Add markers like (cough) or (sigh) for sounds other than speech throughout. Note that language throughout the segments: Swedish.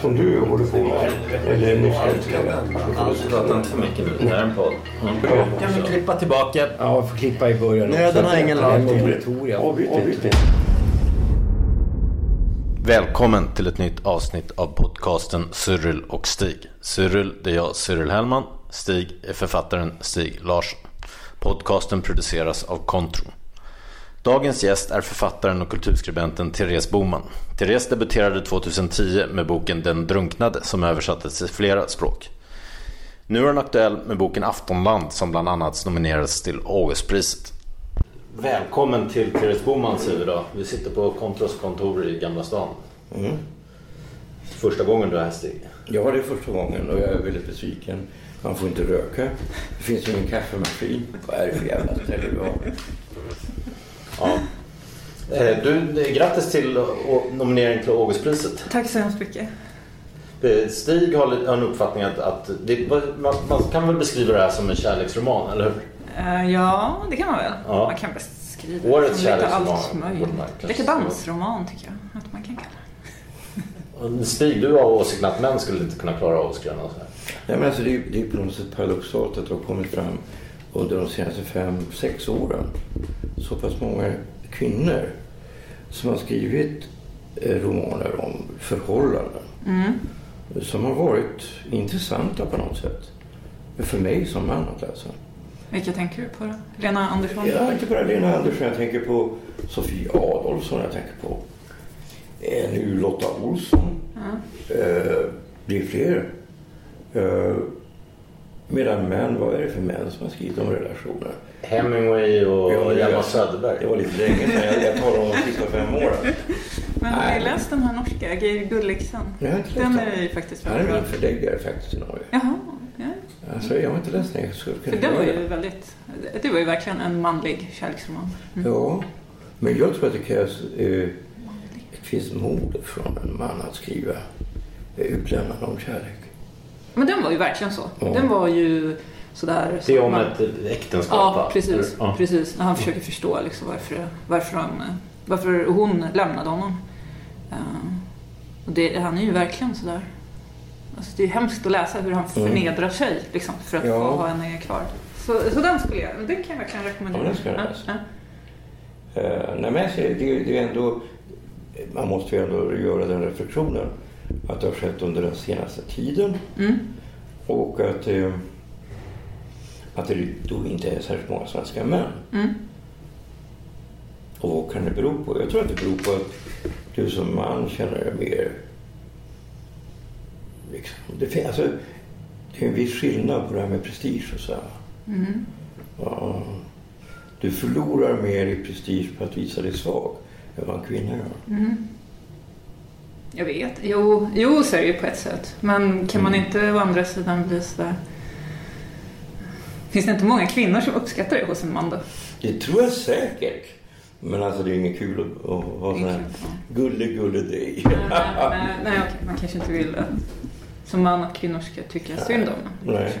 som du håller på med, eller nyss Prata inte för mycket nu. Det här är en podd. Kan vi klippa tillbaka? Ja, jag får klippa i början. Nöden har ingen lag. Välkommen till ett nytt avsnitt av podcasten Cyril och Stig. Cyril, det är jag, Cyril Hellman. Stig är författaren Stig Larsson. Podcasten produceras av Contro. Dagens gäst är författaren och kulturskribenten Therese Boman. Therese debuterade 2010 med boken Den drunknade som översattes till flera språk. Nu är hon aktuell med boken Aftonland som bland annat nominerades till Augustpriset. Välkommen till Therese Bomans huvuddag. Vi sitter på Kontros kontor i Gamla stan. Första gången du är här Stig. Ja, det är första gången och jag är väldigt besviken. Man får inte röka. Det finns ingen kaffemaskin. Vad är det för jävla ställe du har? Ja. Eh, Du, eh, grattis till å- nominering till Augustpriset. Tack så hemskt mycket. Eh, Stig har lite- en uppfattning att, att det, man, man kan väl beskriva det här som en kärleksroman, eller hur? Ja, det kan man väl. Ja. Man kan beskriva Årets det som lite allt möjligt. borde man kanske Dekadansroman tycker jag att man kan kalla Stig, du har åsikten att män skulle inte kunna klara av att skriva något så här. Nej, men alltså, det, är, det är på något sätt paradoxalt att det har kommit fram under de senaste fem, sex åren så pass många kvinnor som har skrivit eh, romaner om förhållanden som har varit intressanta på något sätt. För mig som man att läsa. Vilka tänker du på då? Lena Andersson? Ja, inte bara Lena Andersson. Jag tänker på Sofie Adolfsson. Jag tänker på eh, nu Lotta Olsson. Eh, det är fler. Eh, medan män, vad är det för män som har skrivit om relationer? Hemingway och Ja, det- Hjalmar Söderberg. Det var lite länge sedan. Jag, jag talar om de sista fem åren. Men har ni läst den här norska, Geir Gulliksen? Jag har inte läst Den den. är ju faktiskt Han är väldigt min bra. förläggare faktiskt i Norge. Jaha, ja. Alltså, jag har inte läst den. Jag skulle kunna För den var ju det. väldigt, det var ju verkligen en manlig kärleksroman. Ja, men jag tror att det krävs eh, ett visst mod från en man att skriva eh, utlämnande om kärlek. Men den var ju verkligen så. Ja. Den var ju sådär... Det är om man- ett äktenskap Ja, va? precis. Ja. precis. När han försöker förstå liksom varför, varför, han, varför hon lämnade honom. Eh, och det, han är ju verkligen sådär. Alltså det är hemskt att läsa hur han förnedrar sig liksom, för att Ja. få ha henne kvar. Så, så den skulle jag, den kan jag verkligen rekommendera. Ja, den ska jag läsa. ja. Eh, nej, men det, det är ändå, man måste ju ändå göra den reflektionen att det har skett under den senaste tiden och att, eh, att det då inte är särskilt många svenska män. Och vad kan det bero på? Jag tror att det beror på att du som man känner dig mer... Liksom, det, fin- alltså, det är en viss skillnad på det här med prestige och så. här. Ja, du förlorar mer i prestige på att visa dig svag än vad en kvinna gör. Jag vet. Jo, jo, så är det ju på ett sätt. Men kan man inte å andra sidan bli sådär... Finns det inte många kvinnor som uppskattar det hos en man då? Det tror jag säkert. Men alltså det är inget kul att, att vara sån här Inget kul, gulle gulle dig. nej, nej, nej, okej. Man kanske inte vill att, som man att kvinnor ska tycka synd om. Nej,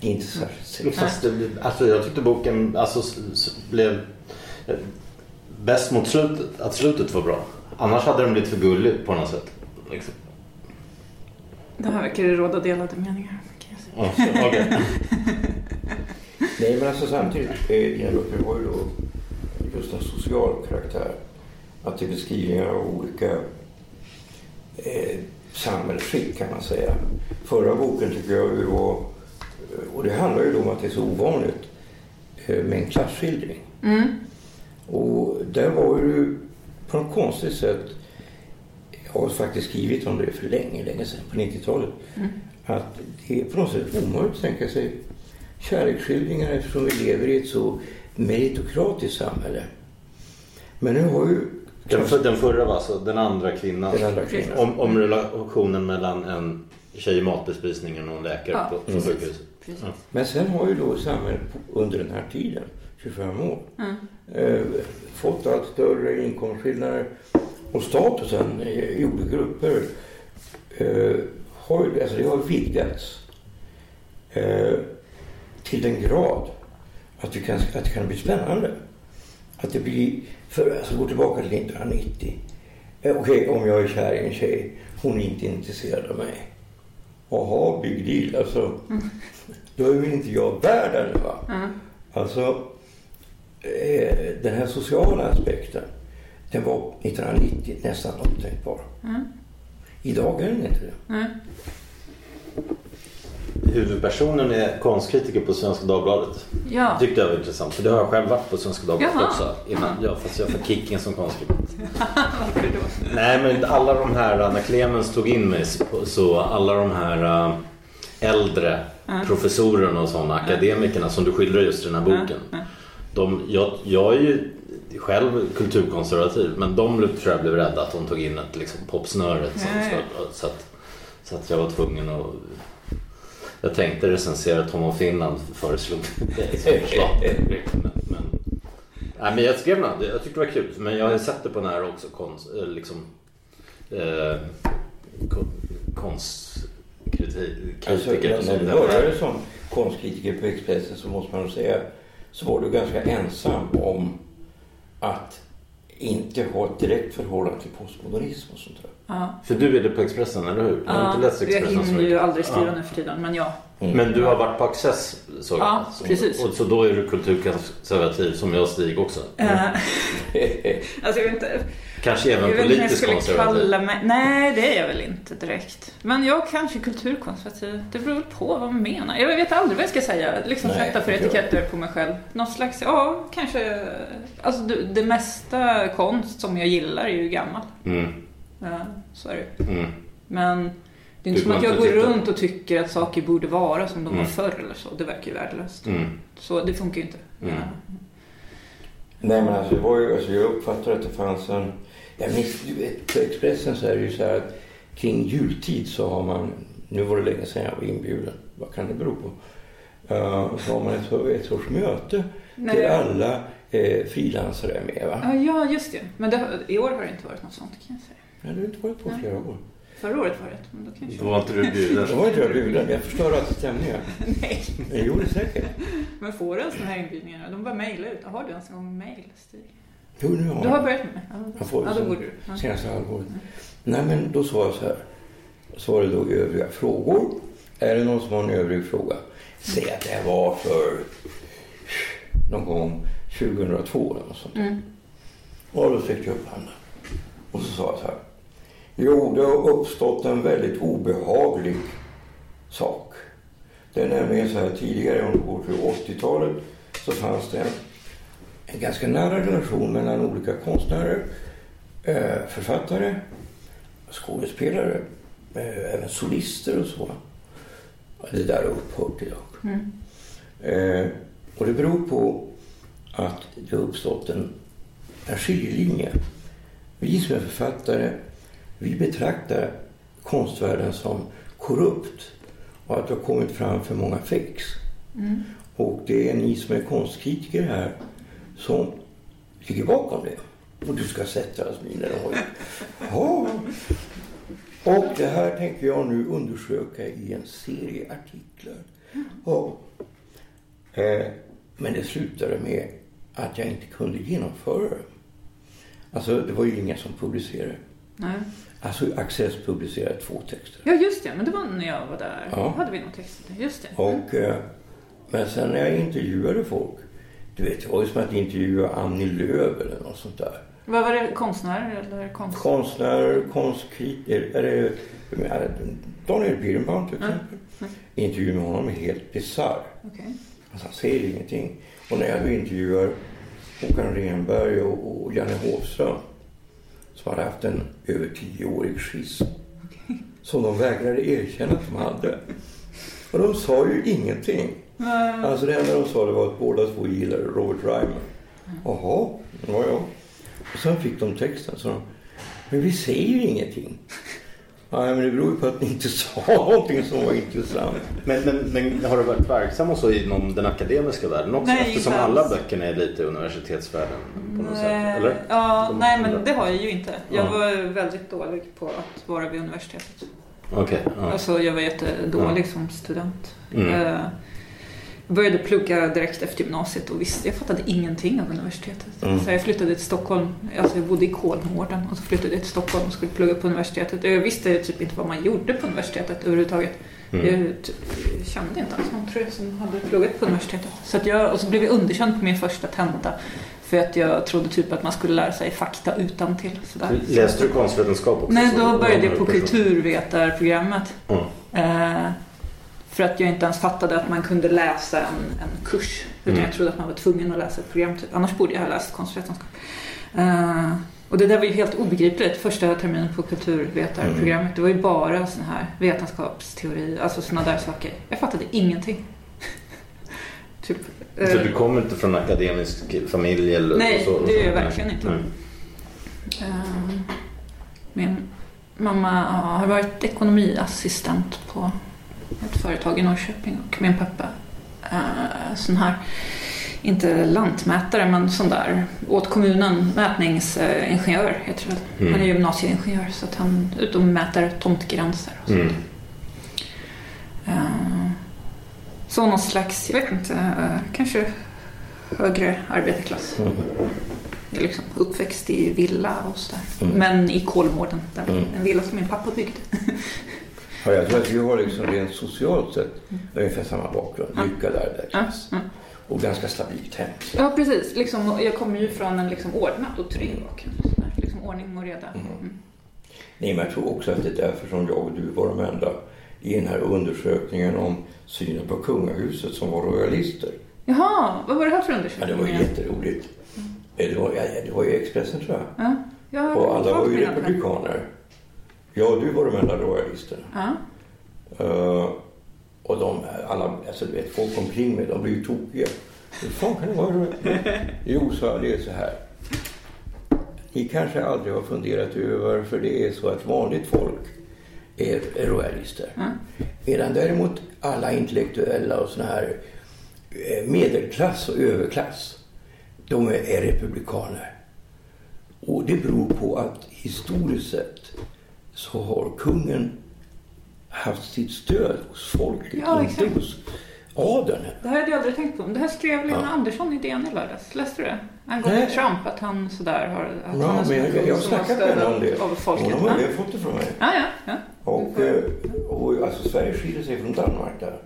det är inte särskilt sexigt. Fast det, alltså, jag tyckte boken alltså, blev eh, bäst mot slutet. Att slutet var bra. Annars hade den blivit för gullig på något sätt. Liksom. Det här verkar det råda delade meningar. så- okej. (laughs) Nej, men alltså samtidigt, böcker har ju då just en social karaktär. Att det är beskrivningar av olika eh, samhällsskick kan man säga. Förra boken tycker jag ju var, och det handlar ju då om att det är så ovanligt, eh, med en klasskildring. Och där var ju på något konstigt sätt, jag har faktiskt skrivit om det för länge, länge sedan, på 90-talet, att det är på något sätt omöjligt att tänka sig kärleksskildringar eftersom vi lever i ett så meritokratiskt samhälle. Men nu har ju Den, för, den förra var alltså den andra kvinnan. den andra kvinnan. Om, om relationen mellan en tjej i matbespisningen och en läkare Ja, på, på sjukhuset. Precis. Ja. Men sen har ju då samhället under den här tiden, 25 år, eh, fått allt större inkomstskillnader och statusen i, i olika grupper eh, har, alltså det har vidgats eh, till den grad att det, kan, att det kan bli spännande. Att det blir, för alltså gå tillbaka till 1990. Eh, Okej, om jag är kär i en tjej, hon är inte intresserad av mig. Jaha, big deal. Alltså, då är väl inte jag värd va? Alltså, eh, den här sociala aspekten, den var 1990 nästan otänkbar. Idag är den inte det. Huvudpersonen är konstkritiker på Svenska Dagbladet. Ja. Tyckte jag var intressant. För det har jag själv varit på Svenska Dagbladet Jaha. också. Innan. Ja, fast jag fick kicken som. (laughs) Varför då? Nej men alla de här, när Clemens tog in mig så, alla de här äh, äldre professorerna och sådana akademikerna som du skildrar just i den här boken. De, jag, jag är ju själv kulturkonservativ men de tror jag blev rädda att de tog in ett liksom, popsnöre. Så, så, att, så att jag var tvungen att jag tänkte recensera Tom of Finland föreslog det som förslag. (laughs) Men, men, nej, men jag skrev något, jag tyckte det var kul. Men jag har sett det på nära också. Konst, eh, liksom, eh, kon, konstkritik. Alltså, och när du började som konstkritiker på Expressen så måste man nog säga så var du ganska ensam om att inte ha ett direkt förhållande till postmodernism och sånt där. Ja. För du är det på Expressen, eller hur? Jag har inte läst jag Expressen så hinner ju aldrig skriva Ja. nu för tiden, men ja. Men du har varit på Access såg jag. Ja, precis. Och, så då är du kulturkonservativ som jag och Stig också. Eh, (laughs) alltså jag vet inte. Kanske Jag även jag politiskt skulle konservativ. kalla mig... Nej, det är jag väl inte direkt. Men jag kanske kulturkonservativ. Det beror väl på vad man menar. Jag vet aldrig vad jag ska säga. Liksom sätta för jag. etiketter på mig själv. Något slags, ja, kanske... Alltså det, det mesta konst som jag gillar är ju gammal. Mm, Ja, så är det mm. Men det är inte Du som att jag går och tittar. runt och tycker att saker borde vara som de var Mm. förr eller så. Det verkar ju värdelöst. Mm. Så det funkar ju inte. Mm. Ja. Nej men alltså, det var ju, alltså jag uppfattar att det fanns en... Jag minns, på Expressen så är det ju så här att kring jultid så har man... Nu var det länge sedan jag var inbjuden. Vad kan det bero på? Uh, så har man ett, ett sorts möte Nej. till alla eh, frilansare är med va? Ja, just det. Men det, i år har det inte varit något sånt kan jag säga. Ja, det har inte varit på flera år. Förra året var det, men då kanske... Då var inte du bjuden. Då var inte jag bjuden. Jag förstör alltid stämningen. (laughs) Nej. Gjorde det säkert. Men får du ens såna här inbjudningar? De bara mejlar ut. Har du ens en gång mejl, Stig? Jo, nu har Du har börjat med det? Ja, Jag får det ja då borde du. Senaste halvåret. Nej, men då sa jag så här. Så var det då övriga frågor. Är det någon som har en övrig fråga? Säg att det var för någon gång 2002 eller något sånt. Mm. Och då sträckte jag upp handen. Och så sa jag så här. Jo, det har uppstått en väldigt obehaglig sak. Det är nämligen så här tidigare, om du går till 80-talet, så fanns det en, en ganska nära relation mellan olika konstnärer, eh, författare, skådespelare, eh, även solister och så. Det där har upphört idag. Eh, och det beror på att det har uppstått en, en skiljelinje. Vi som är författare, vi betraktar konstvärlden som korrupt och att det har kommit fram för många fakes. Och det är ni som är konstkritiker här som ligger bakom det. Och du ska sätta miner och ja. Och det här tänker jag nu undersöka i en serie artiklar. Ja. Eh, men det slutade med att jag inte kunde genomföra det. Alltså det var ju ingen som publicerade. Nej. Alltså Access publicerade två texter. Ja, just det. Men det var när jag var där. Ja. hade vi någon text. Just det. Och, eh, men sen när jag intervjuade folk. Du vet, det var ju som att intervjua Annie Lööf eller något sånt där. Vad var det? Konstnärer eller konst? Konstnärer, konstkritiker, eller Daniel Birnbaum till exempel. Intervjun med honom är helt bisarr. Okej. Alltså, han säger ingenting. Och när jag då intervjuar Håkan Renberg och, och Janne Hovström som hade haft en över tioårig schism som de vägrade erkänna att de hade. Och de sa ju ingenting. Alltså det enda de sa det var att båda två gillade Robert Ryman. Jaha, ja ja. Och sen fick de texten så de, men vi säger ingenting. Nej, men det beror ju på att ni inte (laughs) sa någonting som var intressant. Men, men, men har du varit verksam och så inom den akademiska världen också? Nej, Eftersom alla böckerna är lite universitetsvärlden på något sätt. Eller? Ja, De- nej men det har jag ju inte. Jag Ja. var väldigt dålig på att vara vid universitetet. Okej. ja. Alltså jag var jättedålig Ja. som student. Mm. Började plugga direkt efter gymnasiet och visste, jag fattade ingenting av universitetet. Mm. Så jag flyttade till Stockholm, alltså jag bodde i Kolmården och så flyttade jag till Stockholm och skulle plugga på universitetet. Jag visste typ inte vad man gjorde på universitetet överhuvudtaget. Mm. Jag kände inte ens någon tror jag som hade pluggat på universitetet. Så jag, och så blev jag underkänd på min första tenta. För att jag trodde typ att man skulle lära sig fakta utan till sådär. Läste du konstvetenskap också? Nej, då började jag Ja, på kulturvetarprogrammet. Mm. Eh, för att jag inte ens fattade att man kunde läsa en, en kurs. Utan Mm. jag trodde att man var tvungen att läsa ett program. Typ. Annars borde jag ha läst konstvetenskap. Eh, och det där var ju helt obegripligt. Första terminen på kulturvetarprogrammet. Det var ju bara sån här vetenskapsteori. Alltså såna där saker. Jag fattade ingenting. (laughs) typ, eh, Så du kommer inte från akademisk familj? Eller Nej, så, det gör jag verkligen inte. Nej. Eh, Min mamma har varit ekonomiassistent på ett företag i Norrköping och min pappa eh, sån här, inte lantmätare men sån där åt kommunen mätningsingenjör heter det. Mm. Han är gymnasieingenjör så att han ute och mäter tomtgränser och sånt. Mm. Eh, Så någon slags, jag vet inte, eh, kanske högre arbetarklass. Mm. Jag är liksom uppväxt i villa och sådär. Mm. Men i Kolmården, där, Mm. en villa som min pappa byggde. (laughs) Ja, jag tror att vi har liksom rent socialt sett ungefär samma bakgrund. Lyckad arbetarklass. Ja, Och ganska stabilt hem. Ja, precis. Liksom, jag kommer ju från en liksom ordnad och trygg bakgrund. Liksom ordning och reda. Mm. Nej, men jag tror också att det är därför som jag och du var de enda i den här undersökningen om synen på kungahuset som var royalister. Jaha, vad var det här för Ja, undersökning? det var ju jätteroligt. Eh, Det var, ja, det var ju Expressen tror jag. Ja, jag Och alla var ju republikaner. Ja, du var de enda royalisterna. Ja. Eh, och de, alla, alltså du vet, folk omkring mig, de blir ju tokiga. Hur fan kan det vara? (laughs) Jo, så jag, det är så här. Ni kanske aldrig har funderat över varför det är så att vanligt folk är, är royalister. Medan däremot alla intellektuella och såna här eh, medelklass och överklass, de är, är republikaner. Och det beror på att historiskt sett så har kungen haft sitt stöd hos folket, Ja, inte exakt. hos adeln. Det här hade jag aldrig tänkt på. Det här skrev Lena Ja. Andersson i DN i lördags. Läste du det? Angående Nej. Trump, att han sådär har... Att Ja, han men en jag, jag har snackat med henne om det. Av folket. Hon har Ja, fått det från mig. ja, ja. ja. Och, eh, och alltså, Sverige skiljer sig från Danmark där.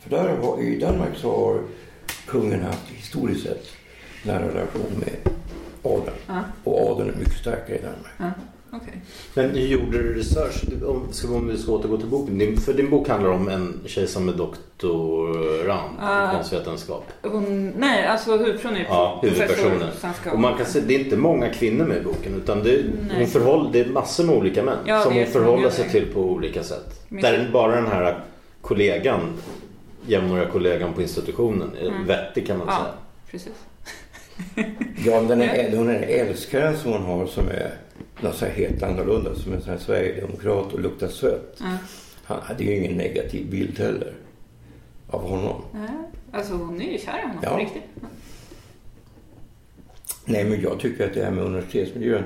För där har, i Danmark så har kungen haft historiskt sett nära relation med adeln. Och adeln är mycket starkare i Danmark. Okej. Men hur gjorde du research? Om, ska om vi ska återgå till boken. Din, för din bok handlar om en tjej som är doktorand Ah. i konstvetenskap. Hon, nej, alltså huvudpersonen är Ja, huvudpersonen. Och man kan se, det är inte många kvinnor med i boken utan det, hon förhåll, det är massor med olika män Ja, som hon förhåller sig till på olika sätt. Men- Där bara den här kollegan, jämnåriga kollegan på institutionen är Mm. vettig kan man Ja, säga. precis. Ja, den är, den är älskaren som hon har som är så här helt annorlunda. Som en sån här sverigedemokrat och luktar sött. Ja. Han hade ju ingen negativ bild heller av honom. Nej, alltså hon är ju kär i honom Ja. på riktigt. Nej, men jag tycker att det här med universitetsmiljön.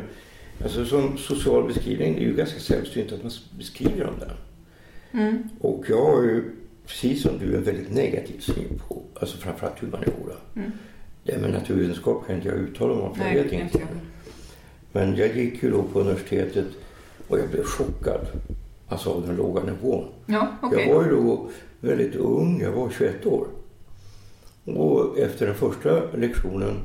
Alltså som social beskrivning, det är ju ganska sällsynt att man beskriver om den. Mm. Och jag har ju, precis som du, en väldigt negativ syn på, alltså framförallt humaniora. Mm. Det med naturvetenskap kan inte jag uttala mig om, för jag vet inte. Men jag gick ju då på universitetet och jag blev chockad. Alltså av den låga nivån. Ja, okej. Jag var ju då väldigt ung, jag var 21 år. Och efter den första lektionen,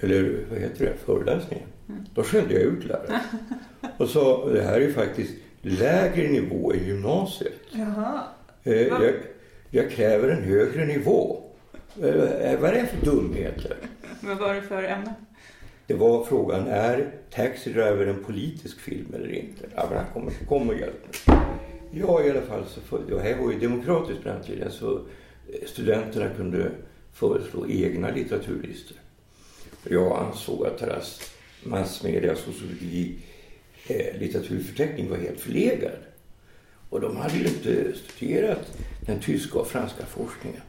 eller vad heter det, föreläsningen. Då skällde jag ut läraren. (laughs) Och sa, det här är faktiskt lägre nivå i gymnasiet. Eh, jag, jag kräver en högre nivå. Eh, vad är det för dumheter? Men vad var det för ämne? Det var frågan, är Taxi Driver en politisk film eller inte? Ja, men han kommer, kommer hjälp mig. Ja, i alla fall så, följde, det här var ju demokratiskt på den tiden, så eh, studenterna kunde föreslå egna litteraturlistor. Jag ansåg att deras massmedia, sociologi, eh, litteraturförteckning var helt förlegad. Och de hade ju inte studerat den tyska och franska forskningen.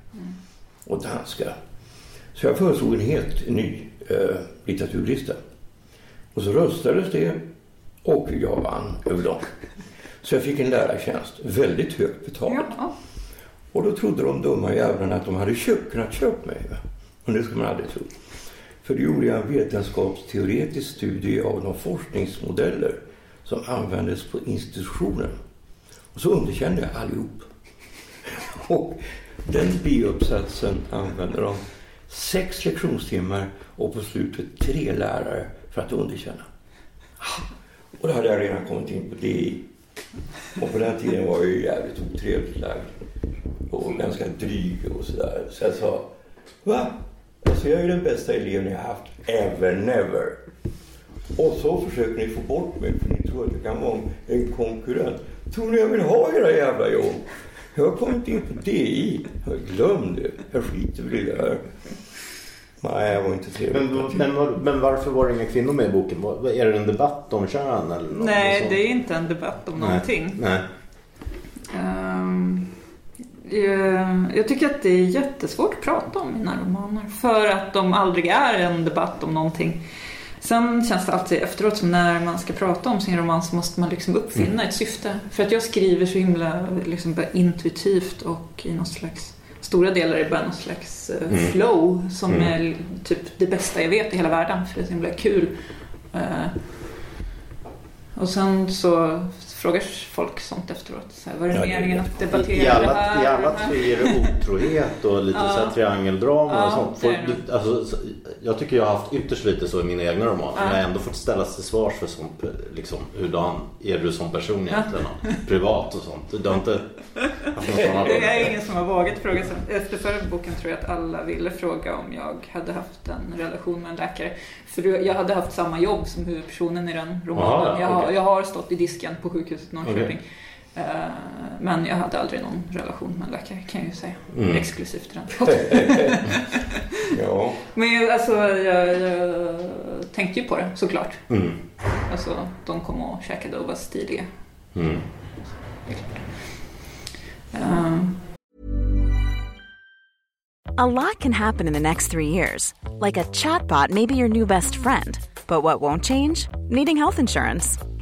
Och danska. Så jag föreslog en helt ny eh, litteraturlista. Och så röstades det och jag vann över dem. Så jag fick en lärartjänst, väldigt högt betald. Ja. Och då trodde de dumma jävlarna att de hade köpt, kunnat köpa mig. Och det ska man aldrig tro. För då gjorde jag en vetenskapsteoretisk studie av de forskningsmodeller som användes på institutionen. Och så underkände jag allihop. (laughs) Och den biuppsatsen använde de sex lektionstimmar och på slutet tre lärare för att underkänna. Och då hade jag redan kommit in på DI. Och på den tiden var jag ju jävligt otrevligt lagd. Och ganska dryg och sådär. Så jag sa, va? Alltså jag är ju den bästa eleven jag haft ever never. Och så försöker ni få bort mig för ni tror att jag kan vara en konkurrent. Tror ni jag vill ha era jävla jobb? Jag har kommit in på DI. Glöm det. Jag skiter väl i det här. Nej, jag var inte trevlig. Men, men, men varför var det inga kvinnor med i boken? Var- Är det en debatt om kön? Eller något Nej, sånt? det är inte en debatt om någonting. Nej. Ehm, eh, jag tycker att det är jättesvårt att prata om mina romaner. För att de aldrig är en debatt om någonting. Sen känns det alltid efteråt som när man ska prata om sin roman så måste man liksom uppfinna ett syfte. För att jag skriver så himla liksom intuitivt och i någon slags Stora delar är bara någon slags eh, flow som är typ det bästa jag vet i hela världen. För det är så himla kul. Eh, och sen så frågar folk sånt efteråt. Så här, var det Ja, det meningen att debattera I det alla, här? I alla det tre är det otrohet och lite (laughs) Ja. så här triangeldrama Ja, och sånt. det Folk, det. alltså, så- jag tycker jag har haft ytterst lite så i mina egna romaner. Ja. Men jag har ändå fått ställas till svars för sånt. Liksom, hurdan är du som person egentligen? Privat och sånt. Du har inte (laughs) Det är ingen som har vågat fråga. så. Efter förra boken tror jag att alla ville fråga om jag hade haft en relation med en läkare. För jag hade haft samma jobb som huvudpersonen i den romanen. Aha, jag, har, okej. jag har stått i disken på sjukhuset i Norrköping. Eh, Men jag hade aldrig någon relation med en läkare kan jag ju säga. Mm. Exklusivt den. (laughs) Ja, Men alltså, jag, jag tänkte ju på det såklart. Mm. Alltså, de kom och käkade och var stiliga. Mm. Eh, A lot can happen in the next three years. Like a chatbot may be your new best friend. But what won't change? Needing health insurance.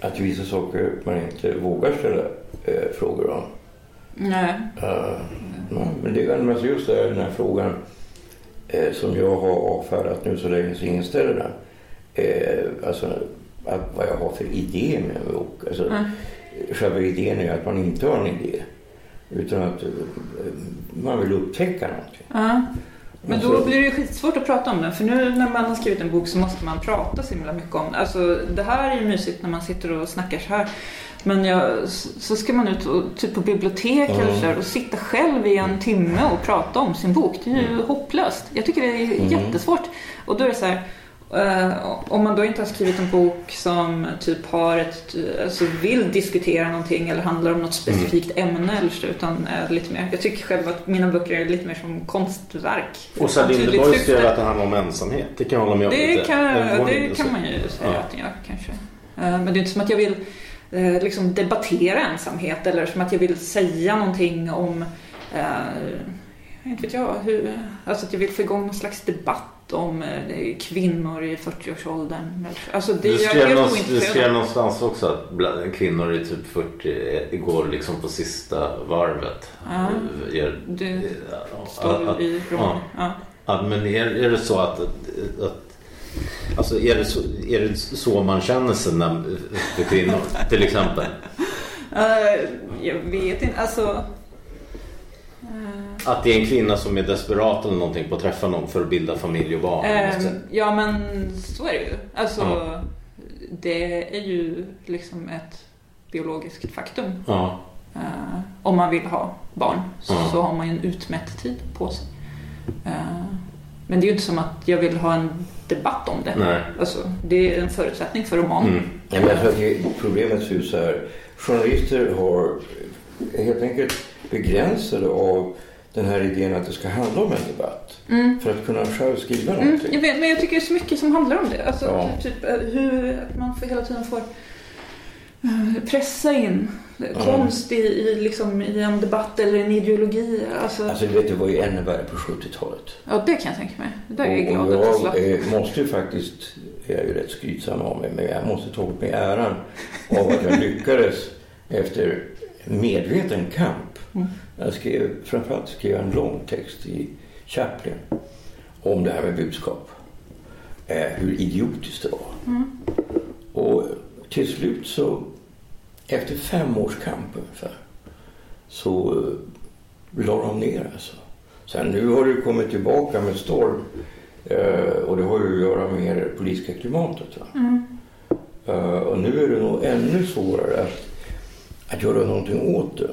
Att vissa saker man inte vågar ställa eh, frågor om. Nej. Eh, ja, men det är men just det, den här frågan eh, som jag har avfärdat nu så länge så ingen ställer den. Eh, alltså att, vad jag har för idé med en bok. Alltså, Själva idén är att man inte har en idé. Utan att eh, man vill upptäcka någonting. Ja. Men då blir det ju skitsvårt att prata om den. För nu när man har skrivit en bok så måste man prata så himla mycket om det. Alltså det här är ju mysigt när man sitter och snackar så här. Men jag, så ska man ut och, typ på bibliotek eller så här, och sitta själv i en timme och prata om sin bok. Det är ju hopplöst. Jag tycker det är jättesvårt. Och då är det så här. Eh, om man då inte har skrivit en bok som typ har ett, alltså vill diskutera någonting eller handlar om något specifikt ämne eller så, utan är lite mer, jag tycker själv att mina böcker är lite mer som konstverk. Tydligt Linderborg syfte. skrev att det handlar om ensamhet. Det kan jag hålla med om. Det kan, det kan man ju säga Ja. att gör kanske. Eh, Men det är inte som att jag vill eh, liksom debattera ensamhet eller som att jag vill säga någonting om inte vet jag, hur, alltså att jag vill få igång någon slags debatt om eh, kvinnor i 40-årsåldern. Alltså det, Du jag skrev, helt någonstans, du skrev någonstans också att kvinnor i typ 40 går liksom på sista varvet. Ja. Er, Det ja, står att- i romanen. Ja. Ja, men är, är det så att, att Alltså är det, så, är det så man känner sig när, för kvinnor till exempel? (laughs) Eh, jag vet inte, alltså... Att det är en kvinna som är desperat eller någonting på att träffa någon för att bilda familj och barn. Ehm, ja men så är det ju. Alltså Ja. det är ju liksom ett biologiskt faktum. Ja, Eh, om man vill ha barn så, Ja. så har man ju en utmätt tid på sig. Eh, men det är ju inte som att jag vill ha en debatt om det. Nej. Alltså, det är en förutsättning för roman. Mm. Ja, men jag tror att det, problemet ser ut så här. Journalister har är helt enkelt begränsade av den här idén att det ska handla om en debatt. För att kunna själv skriva Mm, någonting. jag vet, men jag tycker det är så mycket som handlar om det. Alltså, Ja. typ, eh, hur att man får, hela tiden får eh, pressa in konst i, i, liksom, i en debatt eller en ideologi. Alltså, Alltså vet, det var ju ännu värre på 70-talet. ja, det kan jag tänka mig. Det där är jag glad att jag slapp. eh, måste ju faktiskt, jag är ju rätt skrytsam av mig, men jag måste ta åt mig äran av att jag lyckades efter medveten kamp. Mm. Jag skrev, framförallt skrev jag en lång text i Chaplin om det här med budskap. Eh, hur idiotiskt det var. Mm. Och till slut så, efter fem års kamp ungefär, så eh, la de ner alltså. Sen nu har det kommit tillbaka med storm. Eh, och det har ju att göra med det politiska klimatet. Va? Eh, och nu är det nog ännu svårare att, att göra någonting åt det.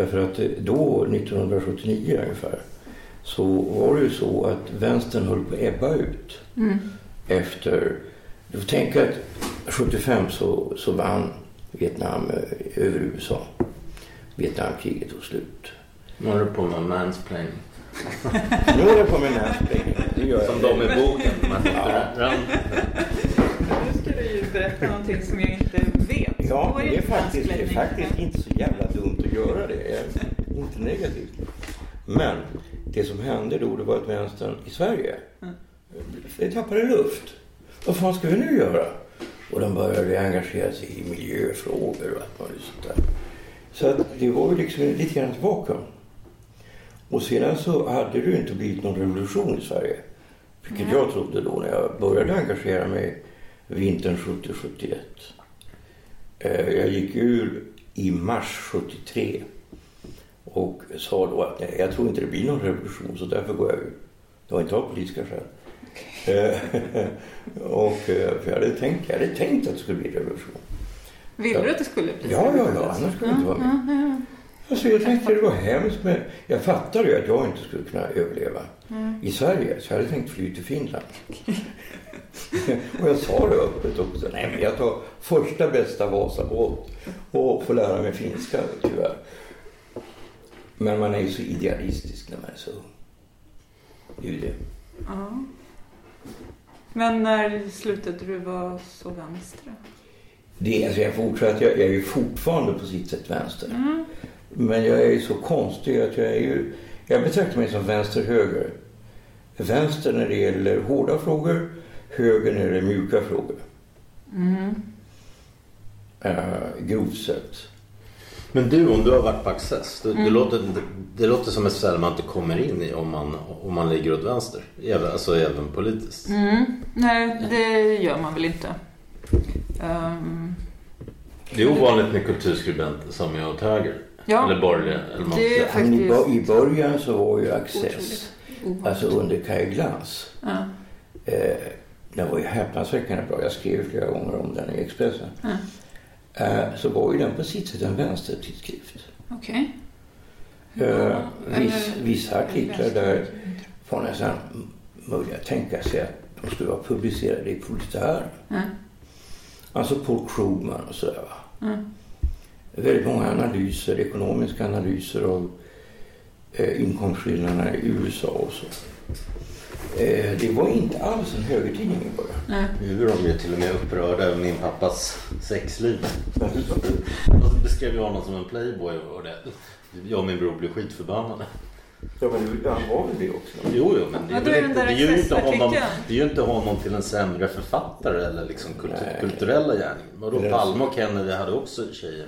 Därför att då, 1979 ungefär, så var det ju så att vänstern höll på att ebba ut. Efter, du får tänka att 75 så, så vann Vietnam eh, över USA. Vietnamkriget tog slut. Nu håller du på med mansplaining. (laughs) Nu håller jag på med mansplaining. Som de i boken. Martin Ja. Ju berätta någonting som jag inte vet. Ja, Vad det är, det faktiskt, det är faktiskt inte så jävla dumt att göra det. Inte negativt. Men det som hände då det var att vänstern i Sverige mm. tappade luft. Vad fan ska vi nu göra? Och de började engagera sig i miljöfrågor och allt möjligt sånt där. Så att det var ju liksom lite grann vakuum. Och sedan så hade det ju inte blivit någon revolution i Sverige. Vilket jag trodde då när jag började engagera mig vintern 70-71. Eh, Jag gick ur i mars 73 och sa då att nej, jag tror inte det blir någon revolution så därför går jag ur. Det var inte av politiska skäl. Eh, (laughs) och, eh, för jag hade, tänkt, jag hade tänkt att det skulle bli revolution. Ville du att det skulle bli Ja, ja, ja, annars skulle jag inte vara med. Alltså, jag tänkte det var hemskt men jag fattade ju att jag inte skulle kunna överleva i Sverige. Så jag hade tänkt fly till Finland. (laughs) och jag sa det öppet också. Nej, men jag tar första bästa Vasabåt och får lära mig finska tyvärr. Men man är ju så idealistisk när man är så ung. Det är ju det. Ja. Men när slutade du vara så vänster? det alltså jag, fortsatt, jag, jag är ju fortfarande på sitt sätt vänster. Men jag är ju så konstig att jag är ju... Jag betraktar mig som vänster-höger. Vänster när det gäller hårda frågor, höger när det är mjuka frågor. Uh, grovt sett. Men du, om du har varit på Access. Det, det, låter, det, det låter som ett ställe man inte kommer in i om man, om man ligger åt vänster. Även, alltså även politiskt. Nej, det gör man väl inte. Ehm, Det är ovanligt med kulturskribenter som är åt höger. Ja, eller borgerliga. Eller det är faktiskt I början så var ju Access, otroligt alltså under Kaj Glans, Ja. eh, den var ju häpnadsväckande bra. Jag skrev flera gånger om den i Expressen. Eh, så var ju den på sitt sätt en vänstertidskrift. Okej. Eh, viss, eller- vissa artiklar där var nästan möjliga att tänka sig att de skulle vara publicerade i Politär. Ja. Alltså Paul Krugman och sådär. Va? Mm. Väldigt många analyser, ekonomiska analyser av eh, inkomstskillnaderna i USA och så. Eh, det var inte alls en högertidning i början. Nej. Nu är de ju till och med upprörda över min pappas sexliv. (laughs) Och så beskrev jag honom som en playboy och det. Jag och min bror blev skitförbannade. Ja, men han var väl det också? Jo, jo, men det, Ja, är då är inte, det, gör ju inte honom, det gör ju inte honom till en sämre författare eller liksom kulturella gärning. Vadå, Eller- Palme och Kennedy hade också tjejer.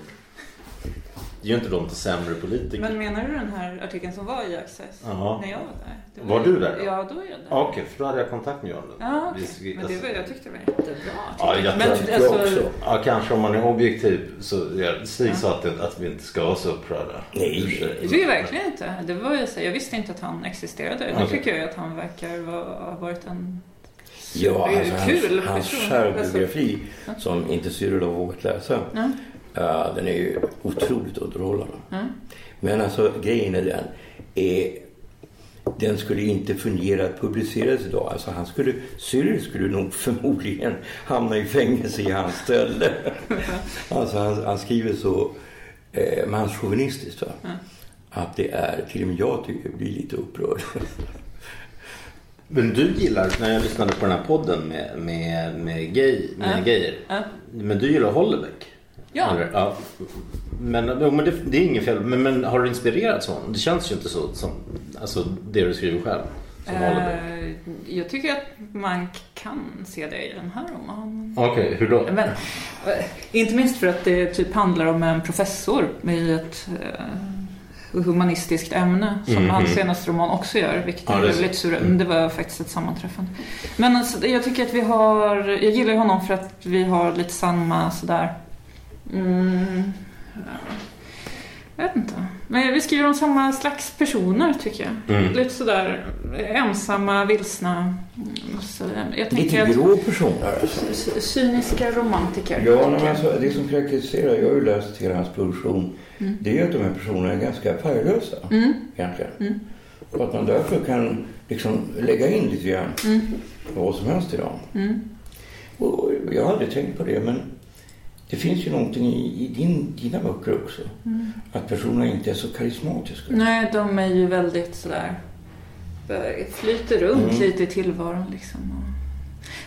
Det gör ju inte dem till sämre politiker. Men menar du den här artikeln som var i Access? Jaha. När jag var där? Det Var du där då? Ja, då var jag där. Okej, för då hade jag kontakt med Göran Lund. Ja, okej. Vi- Men det var, jag tyckte det var jättebra Ja, jag Men jag alltså, också. Ja, kanske om man är objektiv så ja, Stig sa att, att vi inte ska vara så upprörda. Nej. Det tycker jag verkligen inte. Det var ju så, jag visste inte att han existerade. Nu Okej. tycker jag att han verkar ha varit en Ja, alltså hans, kul hans person. självbiografi som inte Cyril har vågat läsa. Ja. Ja, den är ju otroligt underhållande. Ja. Men alltså grejen är den. Är, den skulle inte fungera att publiceras idag. Alltså han skulle, Cyril skulle nog (laughs) förmodligen hamna i fängelse i hans ställe. (laughs) alltså han, han skriver så eh, manschauvinistiskt. Va? Att det är, till och med jag tycker, blir lite upprörd. (laughs) Men du gillar, när jag lyssnade på den här podden med, med, med, gay, med Ja. gayer. Ja. Men du gillar Hollebeck? Ja. Ja. Men, men det, det är inget fel. Men, men har du inspirerats av honom? Det känns ju inte så som alltså, det du skriver själv. Som. Eh, jag tycker att man kan se det i den här romanen. Okej, hur då? Men, eh, inte minst för att det typ handlar om en professor med ett eh, humanistiskt ämne som Mhm. hans senaste roman också gör, vilket Ja, är väldigt sur. Mm. Det var faktiskt ett sammanträffande. Men alltså, jag tycker att vi har, jag gillar honom för att vi har lite samma sådär, mm, ja, jag vet inte. Men vi skriver om samma slags personer tycker jag. Mm. Lite sådär ensamma, vilsna. mm, Så jag lite att grå personer. Alltså. c- cyniska romantiker. Ja, men alltså, det som karaktäriserar, jag har ju läst hela hans produktion, det är ju att de här personerna är ganska färglösa Mm. egentligen. Och att man därför kan liksom lägga in lite grann vad som helst i dem. Mm. Och jag har aldrig tänkt på det, men det finns ju någonting i, i din, dina böcker också. Att personerna inte är så karismatiska. Nej, de är ju väldigt sådär... eh, Flyter runt Mm. lite i tillvaron liksom.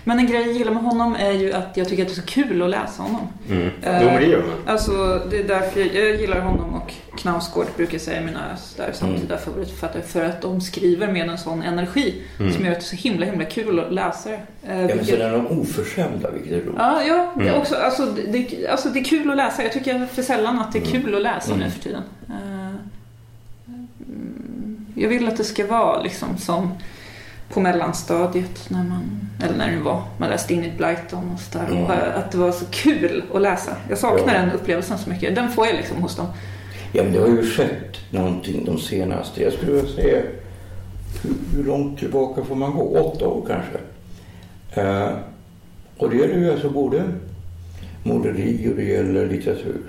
Men en grej jag gillar med honom är ju att jag tycker att det är så kul att läsa honom. Mm. Eh, Jo, men det gör man. Alltså, det är därför jag, jag gillar honom och Knausgård brukar säga mina sådär, samtida favoritförfattare. För att de skriver med en sån energi som gör att det är så himla, himla kul att läsa det. Eh, Ja, men vilket- sen är de oförskämda, vilket är roligt. Ja, ja det, är Mm. också, alltså, det, alltså, det är kul att läsa. Jag tycker för sällan att det är kul att läsa Mm. nu för tiden. Eh, mm, jag vill att det ska vara liksom som på mellanstadiet när man, eller när det var, man läste in i Blighton och sådär. Mm. Att det var så kul att läsa. Jag saknar Ja. den upplevelsen så mycket. Den får jag liksom hos dem. Ja, men det har ju skett någonting de senaste, jag skulle vilja säga, hur, hur långt tillbaka får man gå? Åtta år kanske. Eh, och det gäller ju alltså både måleri och det gäller litteratur.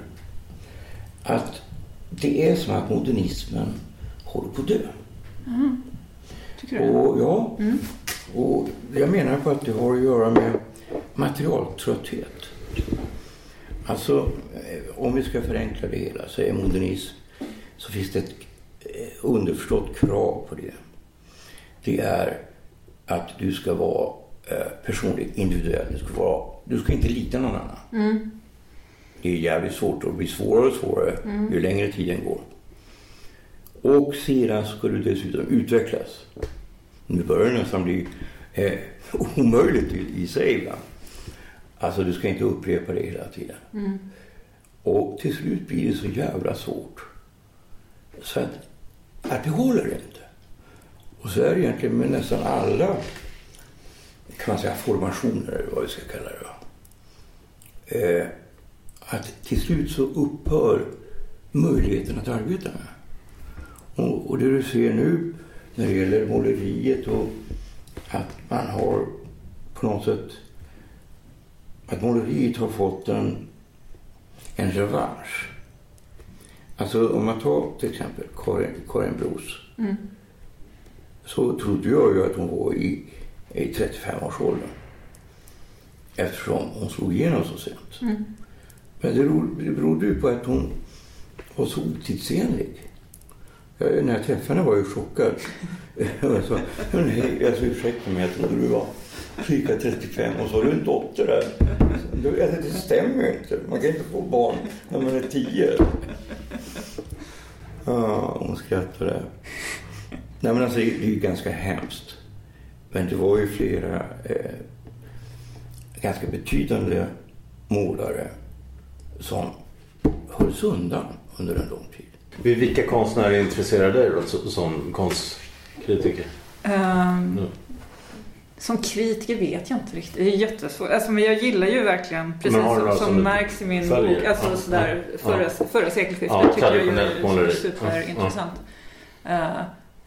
Att det är som att modernismen håller på att dö. Tycker du? Och, ja, och jag menar på att det har att göra med materialtrötthet. Alltså, eh, om vi ska förenkla det hela så är modernism, så finns det ett eh, underförstått krav på det. Det är att du ska vara eh, personlig, individuell. Du ska, vara, du ska inte lita någon annan. Det är jävligt svårt och det blir svårare och svårare ju längre tiden går. Och sedan ska du dessutom utvecklas. Nu börjar det nästan bli eh, (laughs) omöjligt i, i sig ibland. Alltså du ska inte upprepa det hela tiden. Och till slut blir det så jävla svårt. Så att, att det håller inte. Och så är det egentligen med nästan alla kan man säga formationer eller vad vi ska kalla det. Eh, att till slut så upphör möjligheten att arbeta med. Och, och det du ser nu när det gäller måleriet och att man har på något sätt att måleriet har fått en, en revansch. Alltså om man tar till exempel Karin, Karin Bros. Så trodde jag ju att hon var i, i 35-årsåldern. Eftersom hon slog igenom så sent. Men det, ro- det berodde ju på att hon var så otidsenlig. Jag, när jag träffade henne var jag chockad. (laughs) jag sa, hej, alltså, ursäkta mig, jag trodde du var cirka 35 och så har du en dotter där. Det, alltså, det stämmer ju inte. Man kan inte få barn när man är 10. Ja, hon skrattade. Nej, men alltså, det, det är ju ganska hemskt. Men det var ju flera eh, ganska betydande målare som hölls undan under en lång tid. Vilka konstnärer intresserar dig då som konstkritiker? Ehm, Mm. Som kritiker vet jag inte riktigt. Det är jättesvårt. Alltså, men jag gillar ju verkligen, precis som, som märks i min färger? bok, alltså Ja, sådär ja, förra, ja. förra sekelskiftet Ja, tycker jag är superintressant. Eh,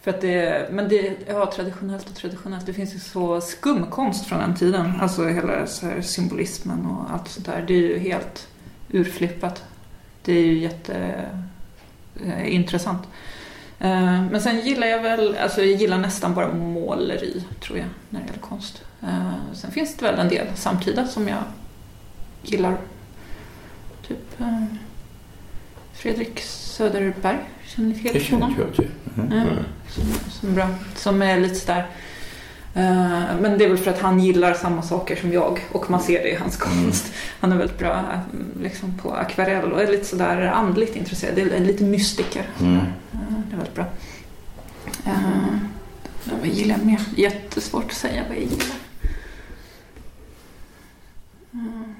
för att det, men det, ja traditionellt och traditionellt, det finns ju så skumkonst från den tiden. Alltså hela så här symbolismen och allt sånt där. Det är ju helt urflippat. Det är ju jätteintressant. Eh, Men sen gillar jag väl, alltså jag gillar nästan bara måleri tror jag när det gäller konst. Eh, Sen finns det väl en del samtida som jag gillar. Typ eh, Fredrik Söderberg, känner ni Det till känner honom? inte jag till. Mm. Som, som, bra. som är lite sådär eh, men det är väl för att han gillar samma saker som jag och man ser det i hans konst. Han är väldigt bra eh, liksom på akvarell och är lite sådär andligt intresserad. Det är lite mystiker. Mm. Eh, Det är väldigt bra. Vad gillar jag mer? Jättesvårt att säga vad jag gillar. Mm.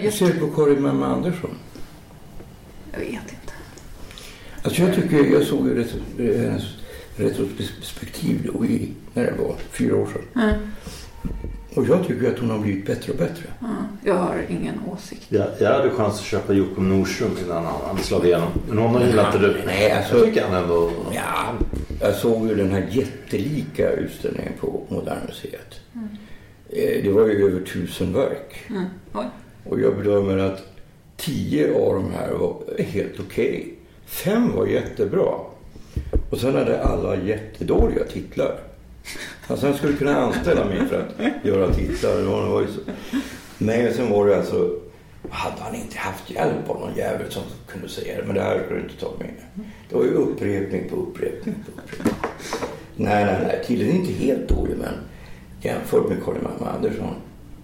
Hur ser du på Karin Mamma Andersson? jag vet inte. Alltså jag tycker, jag såg ju hennes retrospektiv då i, när det var, fyra år sedan. Mm. Och jag tycker att hon har blivit bättre och bättre. Mm. Jag har ingen åsikt. Jag, jag hade chans att köpa Jocko Nordström innan han hade slagit igenom. Men honom gillar inte du. Nej, alltså- Jag tycker han ändå... Ja, jag såg ju den här jättelika utställningen på Moderna Museet. Eh, Det var ju över tusen verk. Mm. Oj. Och jag bedömer att tio av de här var helt okej. Fem var jättebra. Och sen hade alla jättedåliga titlar. Alltså han skulle kunna anställa mig för att göra titlar. Det var, det var ju så. Nej, sen var det alltså... Hade han inte haft hjälp av någon jävel som kunde säga det. Men det här du inte ta med. Det var ju upprepning på upprepning på upprepning. Nej, nej, nej. Är inte helt dålig men jämfört med Karin Mamma Andersson.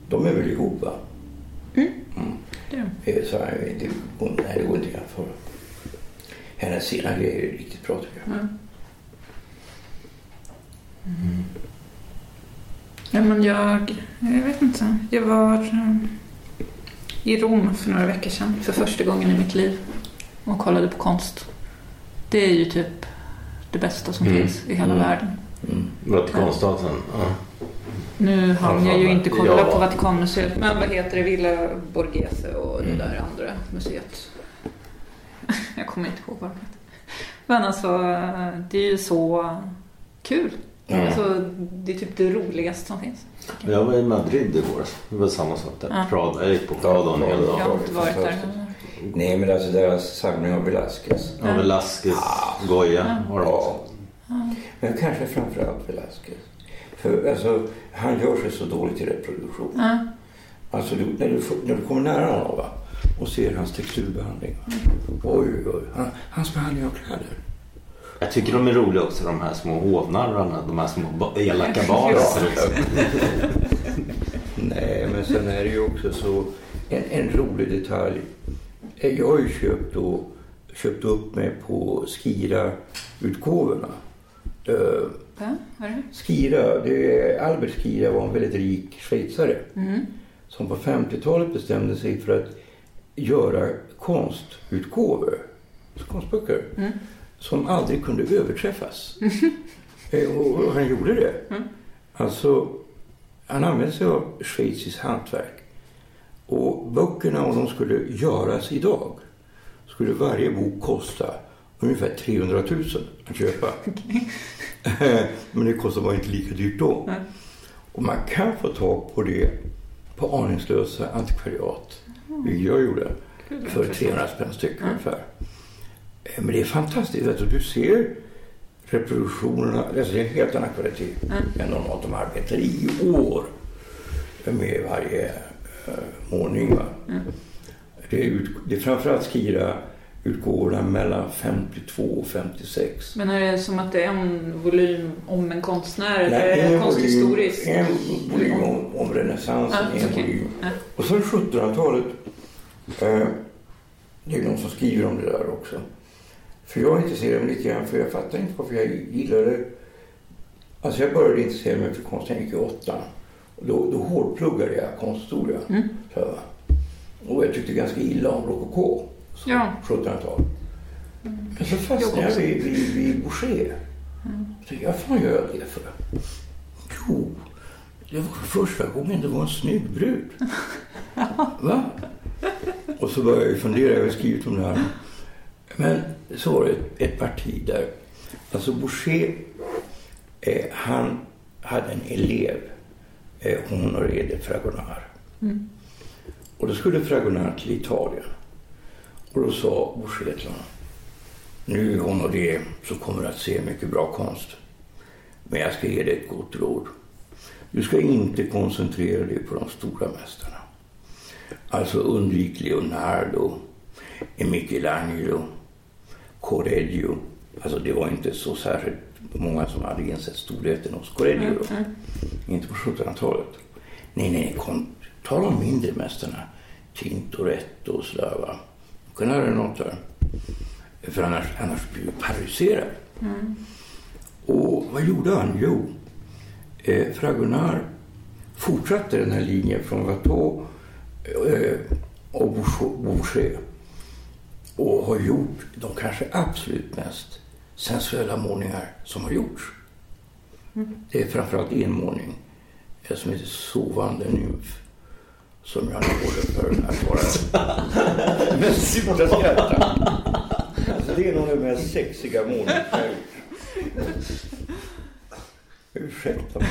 De är väl ihop va? Det är de. Eh, Så här, det, nej, det går inte att jämföra. Hennes sena grejer är riktigt bra tycker jag. Mm. Ja, men jag, jag vet inte. Jag var eh, i Rom för några veckor sedan för första gången i mitt liv och kollade på konst. Det är ju typ det bästa som Mm. finns i hela Mm. världen. Vatikanstaten. Ja. Nu hann jag ju inte kolla ja. på Vatikanmuseet, men vad heter det? Villa Borghese och Mm. det där andra museet. (laughs) jag kommer inte ihåg vad det heter. Men alltså, det är ju så kul. Mm. Alltså, det är typ det roligaste som finns. Jag var i Madrid igår. Det var samma sak där. Ja. Prada. Jag gick på Prada en hel Jag dag. har inte varit där. Nej, men alltså deras samling av Velázquez. Ja, Velasquez, Goya har de också. Men kanske framförallt Velázquez. För alltså, han gör sig så dåligt i reproduktion. Ja. Alltså du, när, du, när du kommer nära honom va? Och ser hans texturbehandling. Oj, oj, han, hans behandling av kläder. Jag tycker de är roliga också, de här små hovnarrarna. De här små elaka barnen. (laughs) Nej, men sen är det ju också så en, en rolig detalj. Eh, Jag har ju köpt, då, köpt upp mig på Skira-utgåvorna. Uh, är det? Skira, det är, Albert Skira var en väldigt rik schweizare Mm. som på 50-talet bestämde sig för att göra konstutgåvor, konstböcker, Mm. som aldrig kunde överträffas. (laughs) Eh, och, han gjorde det. Mm. Alltså, han använde sig av schweiziskt hantverk. Och böckerna, om de skulle göras idag, skulle varje bok kosta ungefär 300 000 att köpa. (laughs) (laughs) Men det kostar bara inte lika dyrt då. Nej. Och man kan få tag på det på aningslösa antikvariat. Vilket jag gjorde. För 300 spänn styck ungefär. Eh, Men det är fantastiskt. Alltså, du ser reproduktionerna. Alltså, det är en helt annan kvalitet än normalt. De arbetar i år med varje uh, målning. Det, är ut, det är framförallt Skira utgåvorna mellan 52 och 56. Men är det som att det är en volym om en konstnär eller Nej, det en volym, konsthistoriskt? en volym om, om renässansen, en okej. volym. Ja. Och sen 1700-talet. Eh, det är någon som skriver om det där också. För jag intresserade mig lite grann, för jag fattade inte varför jag gillade... Alltså jag började intressera mig för konst, jag gick i åttan. Då, då hårdpluggade jag konsthistoria. Mm. Så, och jag tyckte ganska illa om rokoko, Ja. 1700-tal. Men så fastnade jag vid, vid, vid Boucher. Så jag, vad fan gör jag det för? Jo, det var första gången det var en snygg brud. (laughs) Va? Och så började jag fundera, jag har skrivit om det här. Men så var det ett, parti där, alltså Boucher, eh, han hade en elev, eh, Honoré de Fragonard. Och då skulle Fragonard till Italien. Och då sa Boucher till honom, nu Honoré så kommer du att se mycket bra konst. Men jag ska ge dig ett gott råd. Du ska inte koncentrera dig på de stora mästarna. Alltså undvik Leonardo, Michelangelo, Correggio. Alltså det var inte så särskilt många som hade insett storheten hos Correggio. då. Inte på 1700-talet. Nej, nej, kom, ta de mindre mästarna. Tintoretto och sådär va. Kunde ha något där. För annars, annars blir du paralyserad. Och vad gjorde han? Jo, eh, Fragonard fortsatte den här linjen från Watteau eh, och Boucher- och har gjort de kanske absolut mest sensuella målningar som har gjorts. Det är framförallt en målning eh, som heter Sovande nymf som jag nu håller för att vara mest sluta skratta. Alltså, det är nog den mest sexiga gjort. Ursäkta mig.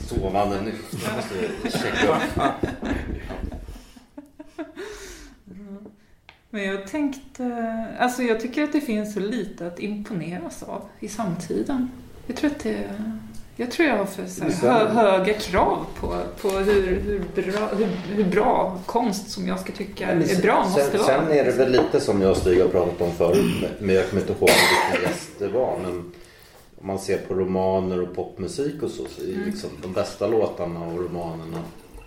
Sovande nu. Jag måste checka upp. Men jag tänkte, alltså jag tycker att det finns så lite att imponeras av i samtiden. Jag tror att det, jag tror jag har för hö, höga krav på, på hur, hur, bra, hur, hur bra konst som jag ska tycka är bra måste sen, vara. sen är det väl lite som jag och Stig har pratat om förut. Men jag kommer inte ihåg vilken gäst det var. Men om man ser på romaner och popmusik och så. så är Mm. liksom, de bästa låtarna och romanerna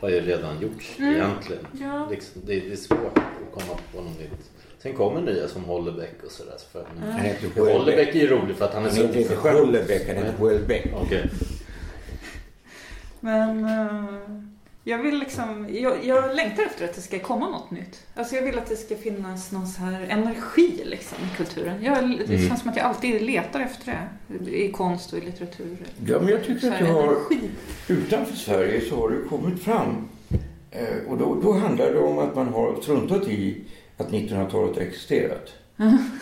har ju redan gjorts egentligen. Mm. Ja. Liksom, det, det är svårt att komma på något nytt. Sen kommer nya som Hollebeck och sådär. För, Mm. Han heter för Hollebeck är ju rolig för att han är Han så heter inte Hollebeck, han heter Houellebecq. Okej. Men eh, jag vill liksom, jag, jag längtar efter att det ska komma något nytt. Alltså jag vill att det ska finnas någon så här energi liksom i kulturen. Jag, det Mm. känns som att jag alltid letar efter det i konst och i litteratur. Ja, men jag Så tycker att du har, energi. utanför Sverige så har det kommit fram. Eh, och då, då handlar det om att man har struntat i att 1900-talet har existerat.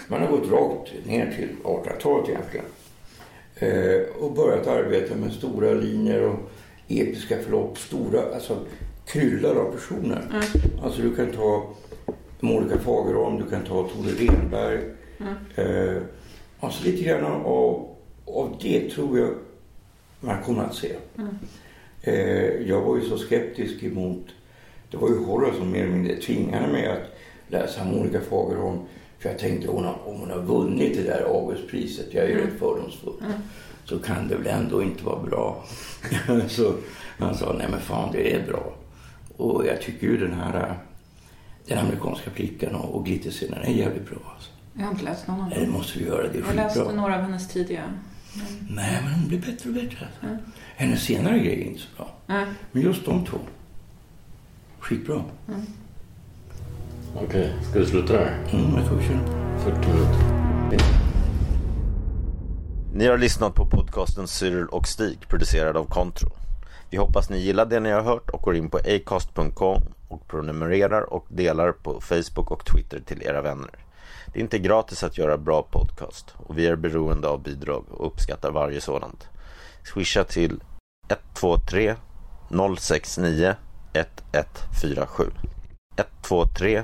Man har gått rakt ner till 1800-talet egentligen. Eh, och börjat arbeta med stora linjer och episka förlopp. Stora, alltså kryllar av personer. Alltså du kan ta Monica Fagerholm, du kan ta Tore Renberg. Eh, alltså lite grann av, av det tror jag man kommer att se. Eh, jag var ju så skeptisk emot, det var ju Horace som mer eller mindre tvingade mig att läsa Monica Fagerholm. För jag tänkte hon har, om hon har vunnit det där Augustpriset, jag är ju rätt fördomsfull, så kan det väl ändå inte vara bra. (laughs) så han sa, nej men fan det är bra. Och jag tycker ju den här, den amerikanska flickan och, och glitterscenen är jävligt bra. Alltså. Jag har inte läst någon av Nej, det dem. måste vi göra, det är Jag läste skitbra. några av hennes tidiga. Nej, men hon blir bättre och bättre. Alltså. Hennes senare grejer är inte så bra. Men just de två. Skitbra. Okej, ska vi sluta där? Mm, jag tror vi kör. 40 minuter. Ni har lyssnat på podcasten Cyril och Stig producerad av Contro. Vi hoppas ni gillar det ni har hört och går in på acast.com och prenumererar och delar på Facebook och Twitter till era vänner. Det är inte gratis att göra bra podcast och vi är beroende av bidrag och uppskattar varje sådant. Swisha till 123 069 1147 123